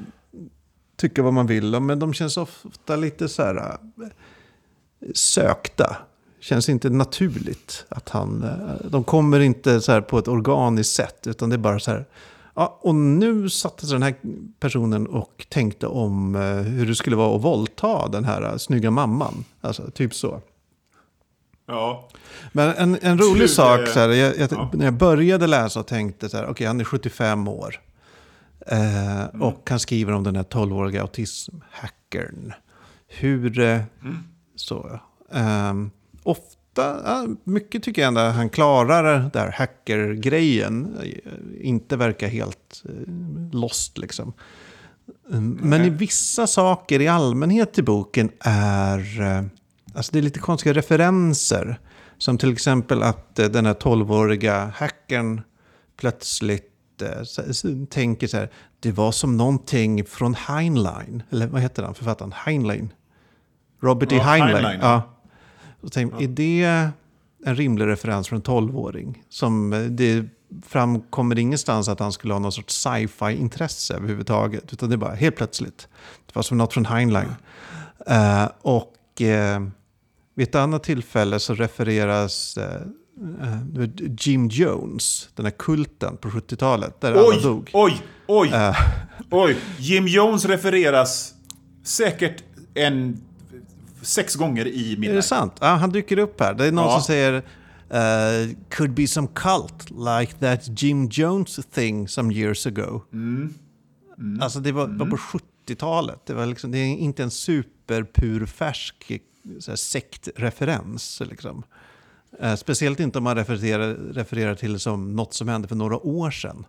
tycka vad man vill om, men de känns ofta lite så här eh, sökta. Känns inte naturligt att han... eh, De kommer inte så här på ett organiskt sätt, utan det är bara så här... Ja, och nu satte sig den här personen och tänkte om eh, hur det skulle vara att våldta den här eh, snygga mamman. Alltså, typ så. Ja. Men en, en rolig Slut, sak, eh, så här, jag, jag, ja. när jag började läsa och tänkte så här, okej han är 75 år. Eh, Mm. Och han skriver om den här 12-åriga autismhackern. Hur, eh, Mm. så, ehm, ofta, ja, mycket tycker jag ändå han klarar där hackergrejen. Eh, Inte verkar helt eh, lost liksom. Mm, Men i vissa saker i allmänhet i boken är... eh, Alltså det är lite konstiga referenser Som till exempel att den här 12-åriga hackern plötsligt tänker så här. Det var som någonting från Heinlein. Eller vad heter han, författaren? Heinlein. Robert E. Heinlein. Heinlein, Ja. Och tänk, Är det en rimlig referens för en 12-åring? Som eh, det framkommer ingenstans att han skulle ha någon sorts sci-fi-intresse överhuvudtaget. Utan det är bara helt plötsligt. Det var som något från Heinlein. Eh, och eh, vid ett annat tillfälle så refereras eh, Jim Jones, den här kulten på 70-talet, där alla Oj, dog. oj, oj, oj. Jim Jones refereras säkert en sex gånger i är det Midnight. sant? Ja, han dyker upp här. Det är någon Ja. som säger eh, “Could be some cult like that Jim Jones thing some years ago”. Mm. Alltså det var, var på 70-talet. Det, var liksom, det är inte en superpurfärsk så här, sektreferens. Liksom. Eh, speciellt inte om man refererar, refererar till som något som hände för några år sedan.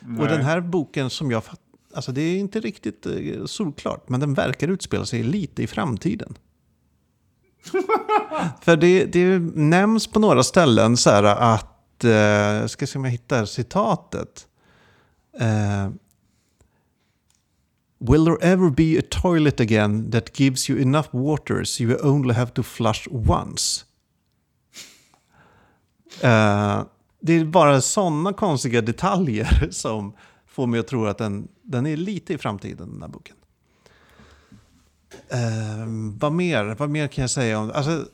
Och Nej. den här boken som jag fattar, alltså det är inte riktigt eh, solklart, men den verkar utspela sig lite i framtiden. För det, det nämns på några ställen så här att, eh, jag ska se om jag hittar citatet. Eh, Will there ever be a toilet again that gives you enough water so you only have to flush once? Eh, det är bara sådana konstiga detaljer som får mig att tro att den, den är lite i framtiden, den här boken. Eh, vad, mer, vad mer kan jag säga om Alltså,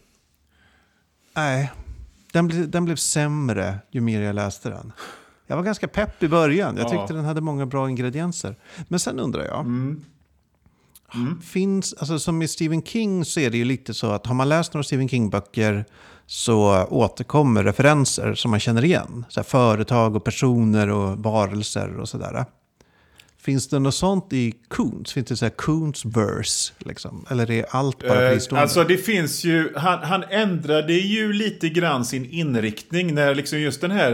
nej. Den, ble, den blev sämre ju mer jag läste den. Jag var ganska pepp i början. Jag Ja. tyckte den hade många bra ingredienser. Men sen undrar jag. Mm. Finns, alltså som i Stephen King så är det ju lite så att har man läst några Stephen King-böcker så återkommer referenser som man känner igen. Så företag och personer och varelser och sådär. Finns det något sånt i Coons? Finns det så här Coons verse? Liksom? Eller är allt bara Eh, fristående? alltså det finns ju, han, han ändrade ju lite grann sin inriktning när liksom just den här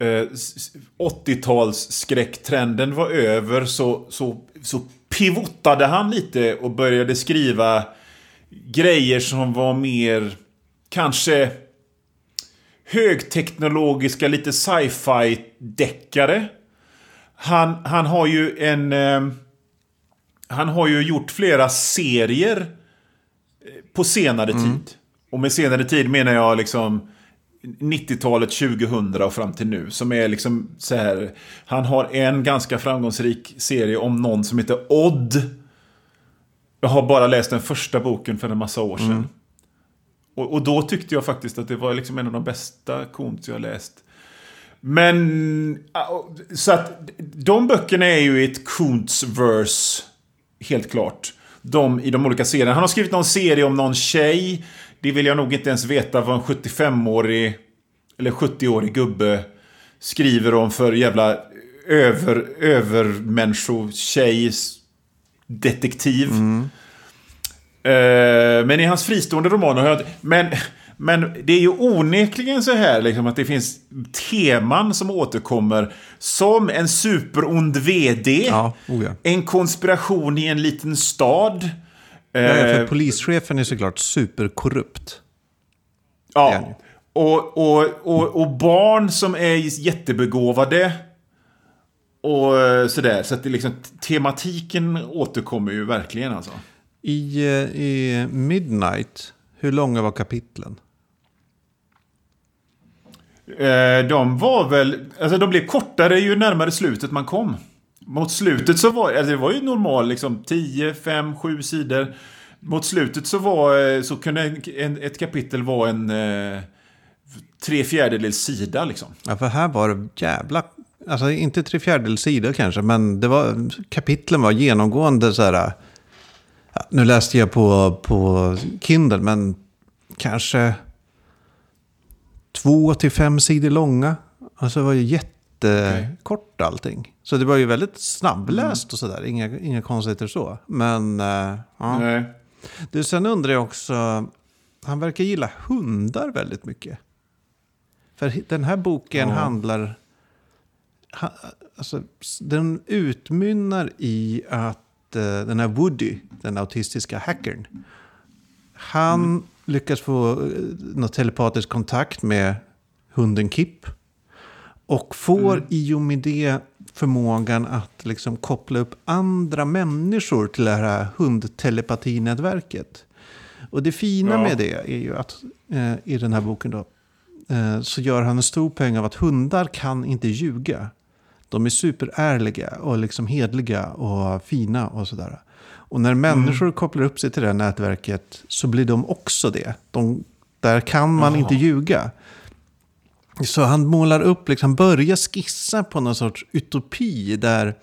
eh, s- 80-tals skräcktrenden var över så, så, så pivotade han lite och började skriva grejer som var mer kanske högteknologiska, lite sci-fi deckare. Han, han har ju en... Eh, han har ju gjort flera serier eh, på senare tid. Och med senare tid menar jag liksom 90-talet, 2000 och fram till nu. Som är liksom så här. Han har en ganska framgångsrik serie om någon som heter Odd. Jag har bara läst den första boken för en massa år sedan. Och, och då tyckte jag faktiskt att det var liksom en av de bästa Kuntz jag har läst. Men, ah, så att de böckerna är ju ett Kuntz-verse, helt klart. De i de olika serierna. Han har skrivit någon serie om någon tjej. Det vill jag nog inte ens veta vad en 75-årig eller 70-årig gubbe skriver om för jävla över, övermänniskotjej detektiv. Mm men i hans fristående romaner har jag inte- men, men det är ju onekligen så här liksom, att det finns teman som återkommer. Som en superond VD. Ja, oh ja. En konspiration i en liten stad. Ja, för Eh, polischefen är såklart superkorrupt. Ja. Och, och, och, och barn som är jättebegåvade. Och eh, sådär. Så att det liksom, tematiken återkommer ju verkligen alltså. I, eh, I Midnight, hur långa var kapitlen? Eh, de var väl, alltså de blev kortare ju närmare slutet man kom. Mot slutet så var, alltså det var ju normal liksom 10, 5, 7 sidor. Mot slutet så var, eh, så kunde en, en, ett kapitel vara en eh, tre fjärdedels sida liksom. Ja, för här var det jävla... Alltså inte tre fjärdedels sidor kanske, men det var, kapitlen var genomgående så här... Nu läste jag på, på Kindle, men kanske två till fem sidor långa. Alltså det var ju jättekort allting. Så det var ju väldigt snabbläst och sådär, inga, inga konstigheter så. Men, eh, ja. Nej. Du, sen undrar jag också, han verkar gilla hundar väldigt mycket. För den här boken Ja. handlar, ha, alltså, den utmynnar i att den här Woody, den autistiska hackern, han lyckas få eh, något telepatisk kontakt med hunden Kip. Och får Mm. i och med det förmågan att liksom koppla upp andra människor till det här hundtelepatinätverket. Och det fina Ja. med det är ju att eh, i den här boken då, eh, så gör han en stor poäng av att hundar kan inte ljuga. De är superärliga och liksom hedliga och fina och sådär. Och när människor kopplar upp sig till det nätverket så blir de också det. De, där kan man Jaha. inte ljuga. Så han målar upp, liksom börjar skissa på någon sorts utopi där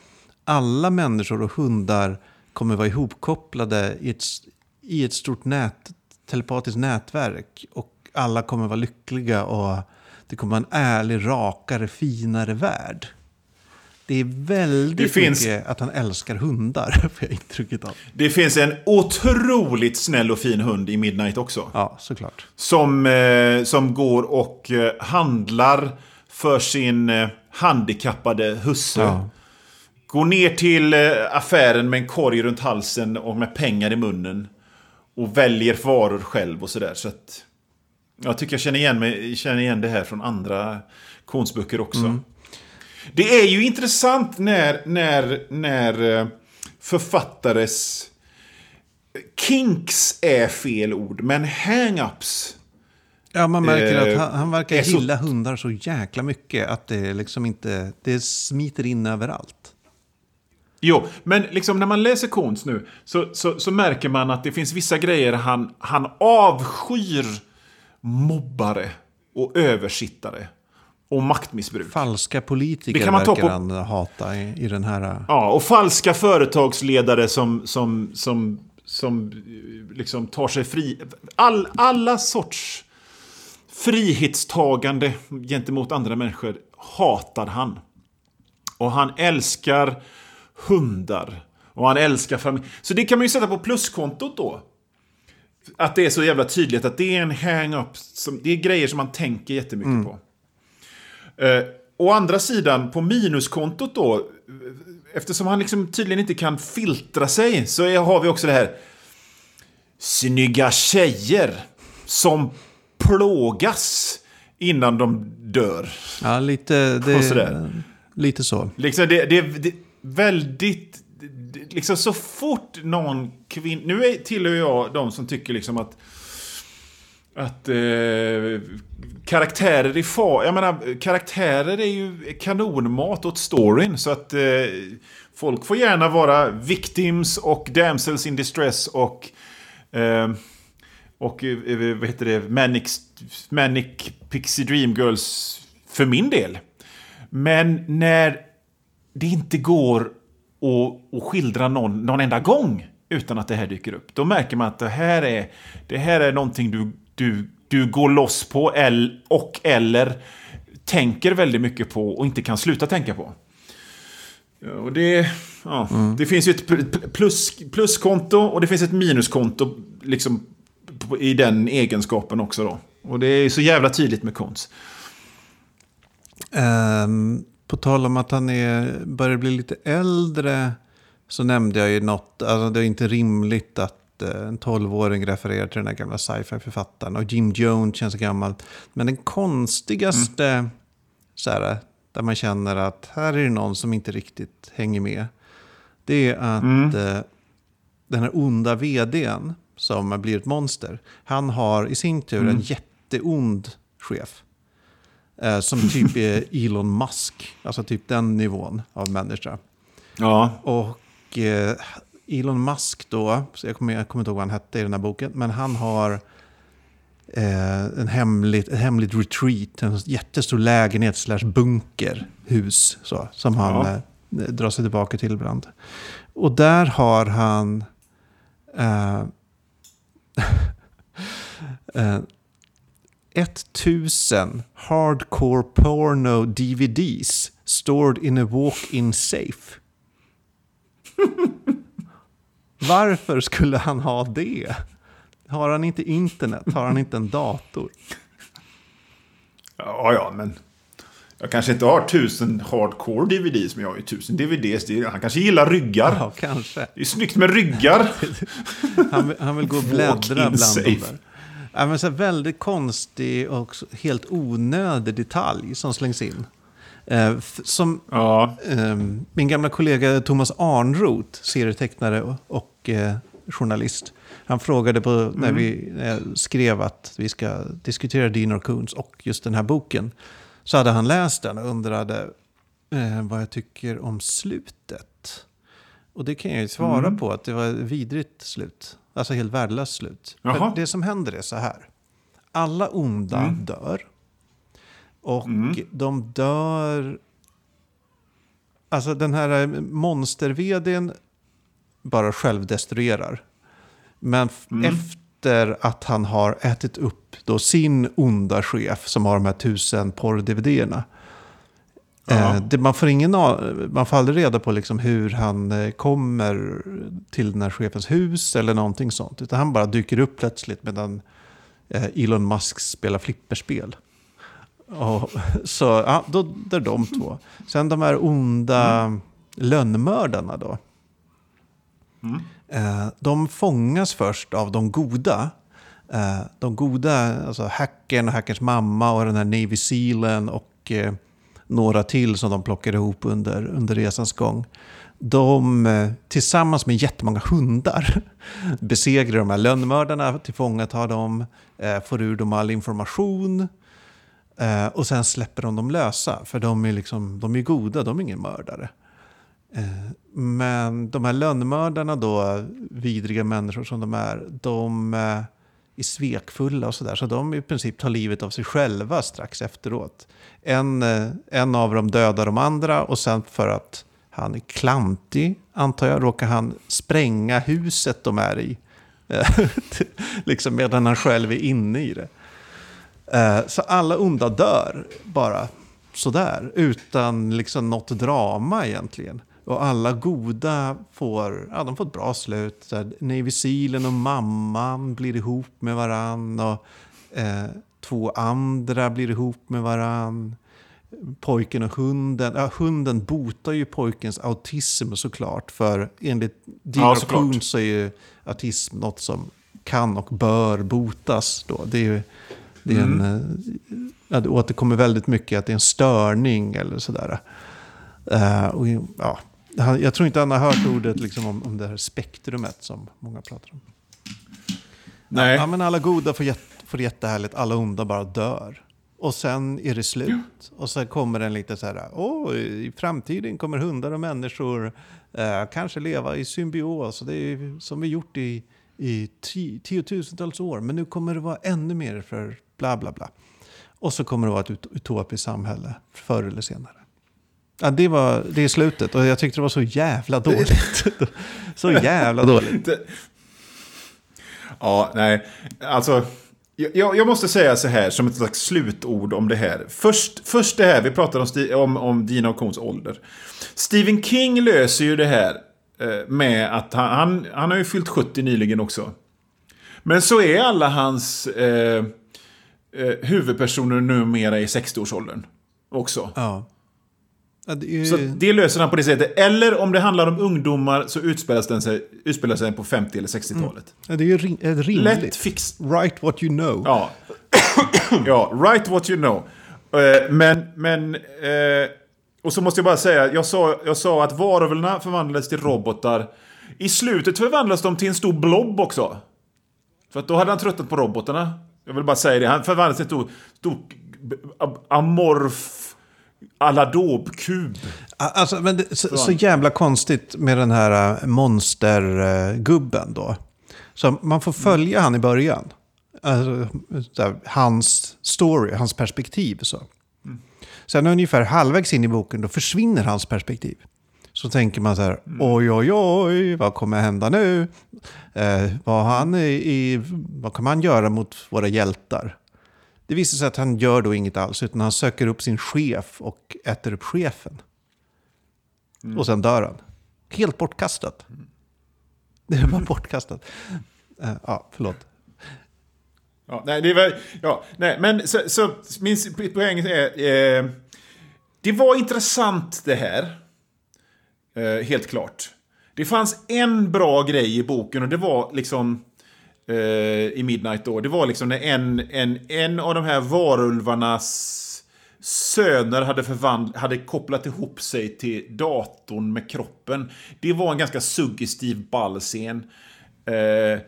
alla människor och hundar kommer vara ihopkopplade i ett, i ett stort nät, telepatiskt nätverk. Och alla kommer vara lyckliga och det kommer vara en ärlig, rakare, finare värld. Det är väldigt Det finns- mycket att han älskar hundar, får jag intrycket av. Det finns en otroligt snäll och fin hund i Midnight också. Ja, såklart. Som, eh, som går och eh, handlar för sin eh, handikappade husse. Ja. Går ner till eh, affären med en korg runt halsen och med pengar i munnen. Och väljer varor själv och sådär. Så att jag tycker jag känner igen, mig, känner igen det här från andra konstböcker också. Det är ju intressant när, när, när eh, författares... Kinks är fel ord, men hang-ups. Ja, man märker Eh, att han, han verkar är så- gilla hundar så jäkla mycket att det liksom inte, det smiter in överallt. Jo, men liksom när man läser konst nu så, så, så märker man att det finns vissa grejer han, han avskyr mobbare och översittare och maktmissbruk. Falska politiker Det kan man ta verkar på- han hata i, i den här... Ja, och falska företagsledare som, som, som, som eh, liksom tar sig fri. All, alla sorts frihetstagande gentemot andra människor hatar han. Och han älskar hundar. Och han älskar familj. Så det kan man ju sätta på pluskontot då. Att det är så jävla tydligt att det är en hang-up. Det är grejer som man tänker jättemycket på. Eh, å andra sidan, på minuskontot då, eftersom han liksom tydligen inte kan filtra sig, så är, har vi också det här snygga tjejer som plågas innan de dör. Ja, lite, det, lite så. Liksom det, det, det väldigt... det- Liksom så fort någon kvinna... Nu är, tillhör jag de som tycker liksom att... Att eh, karaktärer i far... Jag menar, karaktärer är ju kanonmat åt storyn. Så att eh, folk får gärna vara victims och damsels in distress och... Eh, och eh, vad heter det? Manic, Manic Pixie Dream Girls för min del. Men när det inte går att, att skildra någon, någon enda gång utan att det här dyker upp. Då märker man att det här är, det här är någonting du, du, du går loss på el- och eller tänker väldigt mycket på och inte kan sluta tänka på. Och det, ja, det finns ju ett pl- plus, pluskonto och det finns ett minuskonto liksom, i den egenskapen också. Då. Och det är så jävla tydligt med konst. Ehm, på tal om att han är, börjar bli lite äldre så nämnde jag ju något, alltså det är inte rimligt att eh, en 12-åring refererar till den här gamla sci-fi-författaren. Och Jim Jones känns gammalt. Men den konstigaste, så här, där man känner att här är det någon som inte riktigt hänger med. Det är att eh, den här onda vdn som blir ett monster. Han har i sin tur en jätteond chef. Eh, som typ är Elon Musk. Alltså typ den nivån av människa. Ja, Och eh, Elon Musk då, jag kommer, jag kommer inte ihåg vad han hette i den här boken, men han har eh, en hemligt, ett hemligt retreat, en jättestor lägenhet slash bunkerhus så, som han Ja. eh, drar sig tillbaka till ibland. Och där har han eh, eh, 1000 hardcore porno DVDs stored in a walk-in safe. Varför skulle han ha det? Har han inte internet? Har han inte en dator? ja, ja men... Jag kanske inte har tusen hardcore DVDs, men jag har ju tusen DVDs. Han kanske gillar ryggar. Ja, kanske. Det är snyggt med ryggar. Han, vill- han vill gå och bläddra bland dem där. Ja, men så väldigt konstig och helt onödig detalj som slängs in. Eh, som Ja. eh, min gamla kollega Thomas Arnroth, serietecknare och, och eh, journalist. Han frågade på, när vi när jag skrev att vi ska diskutera Dean Coons och just den här boken. Så hade han läst den och undrade eh, vad jag tycker om slutet. Och det kan jag ju svara på, att det var ett vidrigt slut. Alltså helt värdelöst slut. Det som händer är så här. Alla onda dör. Och de dör... Alltså den här monster bara självdestruerar. Men f- efter att han har ätit upp då sin onda chef som har de här tusen porr-DVD-erna. Eh, det, man, får ingen, man får aldrig reda på liksom hur han eh, kommer till den här chefens hus eller någonting sånt. Utan han bara dyker upp plötsligt medan eh, Elon Musk spelar flipperspel. Och, så ja, då det är de två. Sen de här onda lönnmördarna då. Eh, de fångas först av de goda. Eh, de goda, alltså hackern och hackerns mamma och den här Navy Sealen och eh, några till som de plockar ihop under, under resans gång. De eh, tillsammans med jättemånga hundar besegrar de här lönnmördarna, tillfångatar dem, eh, får ur dem all information. Eh, och sen släpper de dem lösa, för de är, liksom, de är goda, de är ingen mördare. Men de här lönnmördarna då, vidriga människor som de är, de eh, är svekfulla och sådär. Så de i princip tar livet av sig själva strax efteråt. En, eh, en av dem dödar de andra och sen för att han är klantig, antar jag, råkar han spränga huset de är i. Liksom medan han själv är inne i det. Eh, så alla onda dör bara sådär, utan liksom något drama egentligen. Och alla goda får, ja, de får ett bra slut. Så här, Navy Sealen och mamman blir ihop med varann. Och eh, två andra blir ihop med varann. Pojken och hunden. Ja, hunden botar ju pojkens autism såklart. För enligt Dean Ja, så är ju autism något som kan och bör botas. Då. Det är ju det är en, Mm. eh, ja, det återkommer väldigt mycket att det är en störning eller sådär. Eh, och, ja, han- jag tror inte han har hört ordet liksom, om, om det här spektrumet som många pratar om. Nej. Ja, men alla goda får, jätte, får jättehärligt, alla onda bara dör. Och sen är det slut. Och sen kommer den lite så här, åh, i framtiden kommer hundar och människor eh, kanske leva i symbios. Det är som vi gjort i, i ti, tiotusentals år. Men nu kommer det vara ännu mer för bla bla bla. Och så kommer det vara ett ut- utopiskt samhälle förr eller senare. Ja, det, var, det är slutet och jag tyckte det var så jävla dåligt. så jävla dåligt. Ja, nej. Alltså, jag, jag måste säga så här som ett slags slutord om det här. Först, först det här, vi pratade om, om, om Dina och Kons ålder. Stephen King löser ju det här eh, med att han, han, han har ju fyllt 70 nyligen också. Men så är alla hans eh, eh, huvudpersoner numera i 60-årsåldern också. Ja. Ja, det ju... Så det löser han på det sättet. Eller om det handlar om ungdomar så utspelas den sig, utspelar sig på 50 eller 60-talet. Ja, det är ju rim- eh, rimligt. Lätt fix. Write what you know. Ja. ja, write what you know. Eh, Men, men... eh, Och så måste jag bara säga, jag sa, jag sa att varulvarna förvandlades till robotar. I slutet förvandlades de till en stor blob också. För att då hade han tröttnat på robotarna. Jag vill bara säga det. Han förvandlades till en stor, stor amorf aladobkub. Alltså, men det, så, så jävla konstigt med den här äh, monstergubben då. Så man får följa han i början. Alltså, så här, hans story, hans perspektiv. Så. Sen ungefär halvvägs in i boken då försvinner hans perspektiv. Så tänker man så här, oj oj oj, vad kommer hända nu? Eh, vad, han i, i, vad kommer han göra mot våra hjältar? Det visar sig att han gör då inget alls, utan han söker upp sin chef och äter upp chefen. Och sen dör han. Helt bortkastat. Det var bortkastat. Eh, ja, förlåt. Ja, nej, det var, ja, nej, men så, så min poäng är... Eh, det var intressant det här. Eh, helt klart. Det fanns en bra grej i boken och det var liksom... eh, i Midnight då. Det var liksom när en, en, en av de här varulvarnas söner hade, förvandl- hade kopplat ihop sig till datorn med kroppen. Det var en ganska suggestiv ballscen. Eh,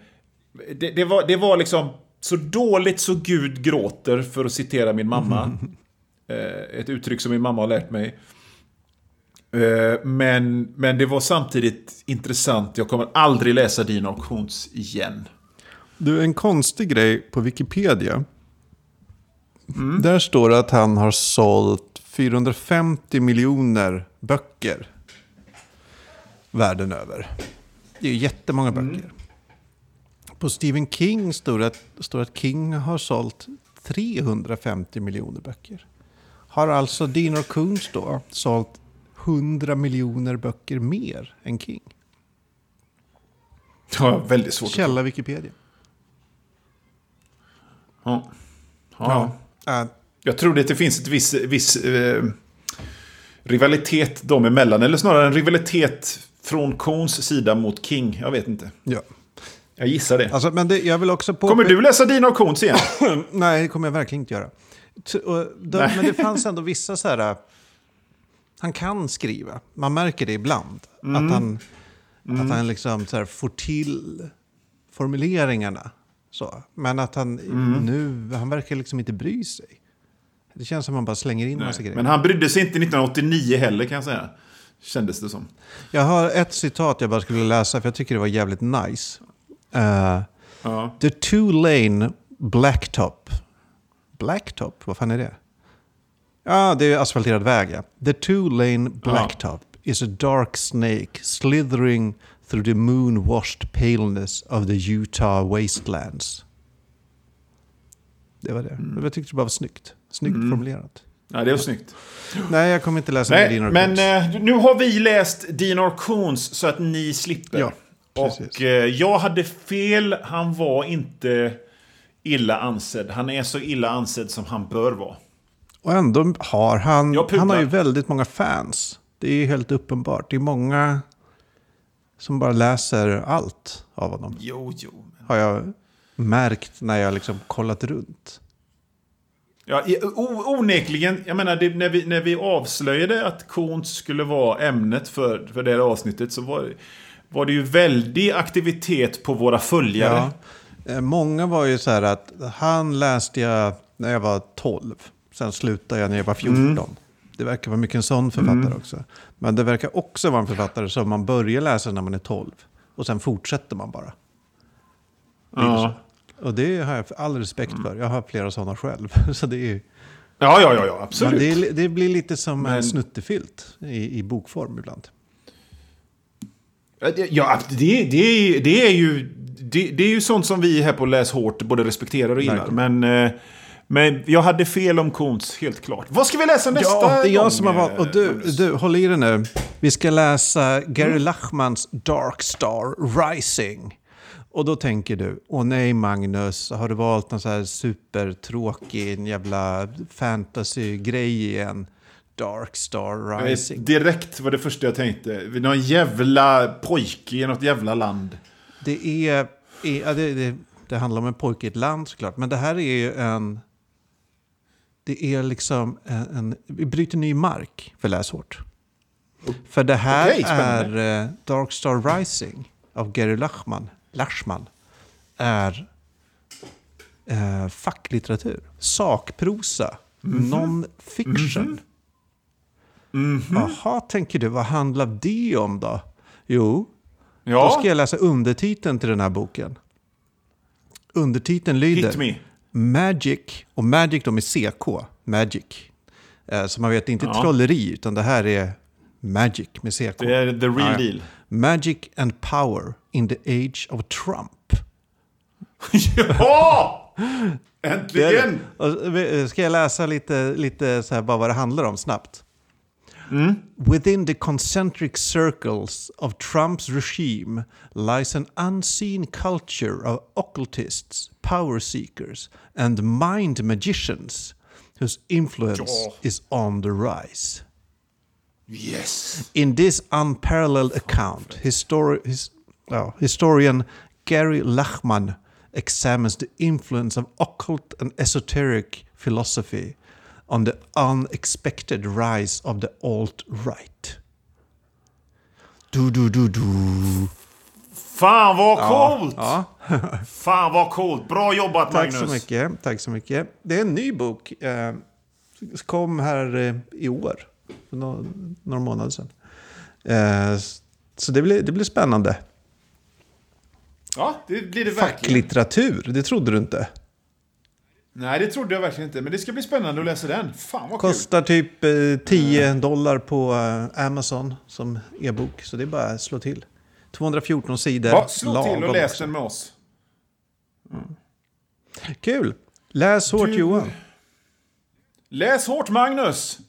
det, det, var, det var liksom så dåligt så Gud gråter, för att citera min mamma. Eh, ett uttryck som min mamma har lärt mig. Eh, men, men det var samtidigt intressant. Jag kommer aldrig läsa din auktions igen. Du, en konstig grej på Wikipedia. Där står det att han har sålt 450 miljoner böcker världen över. Det är ju jättemånga böcker. På Stephen King står det att, står att King har sålt 350 miljoner böcker. Har alltså Dino Kunz då sålt 100 miljoner böcker mer än King? Det har jag väldigt svårt att Källa Wikipedia. Ja. Ja. Äh, Jag tror att det finns ett viss, viss eh, rivalitet dem emellan. Eller snarare en rivalitet från Coens sida mot King. Jag vet inte. ja. Jag gissar det. Alltså, men det, jag vill också på... Kommer du läsa dina och Coens igen? Nej, det kommer jag verkligen inte göra. Då, men det fanns ändå vissa så här... äh, Han kan skriva. Man märker det ibland. Mm. Att han, att han liksom så här får till formuleringarna. Så. Men att han Mm. nu, han verkar liksom inte bry sig. Det känns som att man bara slänger in massa grejer. Men han brydde sig inte 1989 heller kan jag säga. Kändes det som. Jag har ett citat jag bara skulle läsa för jag tycker det var jävligt nice. Uh, Ja. The two lane blacktop. Blacktop? Vad fan är det? Ja, det är asfalterad väg. Ja. The two lane blacktop is a dark snake slithering through the moon-washed paleness of the Utah wastelands. Det var det. Jag tyckte det bara var snyggt. Snyggt formulerat. ja, det är snyggt. Nej, jag kommer inte läsa Nej, dina men eh, nu har vi läst Dinar Coons så att ni slipper. Ja, precis. Och eh, jag hade fel. Han var inte illa ansedd. Han är så illa ansedd som han bör vara. Och ändå har han, han har ju väldigt många fans. Det är ju helt uppenbart. Det är många som bara läser allt av honom. Jo, jo. Har jag märkt när jag liksom kollat runt. Ja, onekligen, jag menar, det, när, vi, när vi avslöjade att Coons skulle vara ämnet för, för det här avsnittet så var, var det ju väldig aktivitet på våra följare. Ja. Eh, Många var ju så här att han läste jag när jag var 12. Sen slutade jag när jag var 14. Det verkar vara mycket en sån författare också. Men det verkar också vara en författare som man börjar läsa när man är 12. Och sen fortsätter man bara. Ja. Och det har jag all respekt för. Jag har flera sådana själv. Så det, är, Ja, ja, ja, ja, absolut. det, är, det blir lite som en Men- snuttefilt i, i bokform ibland. Ja, det, det, är, det, är ju, det, det är ju sånt som vi här på Läs Hårt både respekterar och gillar. Men, eh, men jag hade fel om Koons, helt klart. Vad ska vi läsa nästa Ja, det är jag gång, som har valt. eh, Och du, du, håll i dig nu. Vi ska läsa Gary Mm. Lachmans Dark Star Rising. Och då tänker du, åh nej Magnus, har du valt någon så här supertråkig jävla fantasy-grej igen? Dark Star vet Rising. Direkt var det första jag tänkte. Någon jävla pojke i något jävla land. Det är, är ja, det, det, det handlar om en pojke i ett land såklart. Men det här är ju en... Det är liksom en, en... Vi bryter ny mark för läshårt. För det här spännande. är eh, Dark Star Rising av Gary Lachman. Lachman är eh, facklitteratur. Sakprosa. Mhm. Non-fiction. Jaha, tänker du, vad handlar det om då? Jo, då Ja, ska jag läsa undertiteln till den här boken. Undertiteln lyder hit me. Magic, och Magic då med CK, Magic. Eh, så man vet, det är inte Ja. trolleri, utan det här är Magic med CK. Det är the real Ja, deal. Magic and power in the age of Trump. ja! Det Äntligen! det. Eh, ska jag läsa lite, lite så här bara vad det handlar om snabbt? Within the concentric circles of Trump's regime lies an unseen culture of occultists, power seekers and mind magicians whose influence Ja. is on the rise. Yes! In this unparalleled account, histori- his, ja, historian Gary Lachman examines the influence of occult and esoteric philosophy on the unexpected rise of the alt-right. Du, du, du, du. Fan vad coolt! Ja, Fan vad coolt! Bra jobbat tack Magnus! så mycket. Tack så mycket. Det är en ny bok. Eh, kom här eh, i år. För några, några månader sedan. Eh, så det blir, det blir spännande. Ja, det blir det verkligen. Facklitteratur, det trodde du inte. Nej, det trodde jag verkligen inte. Men det ska bli spännande att läsa den. Fan vad kul! Kostar typ eh, 10 dollar på eh, Amazon som e-bok. Så det är bara att slå till. 214 sidor. Ja, slå till och läs den med oss. Kul! Läs hårt Du- Johan. Läs hårt Magnus!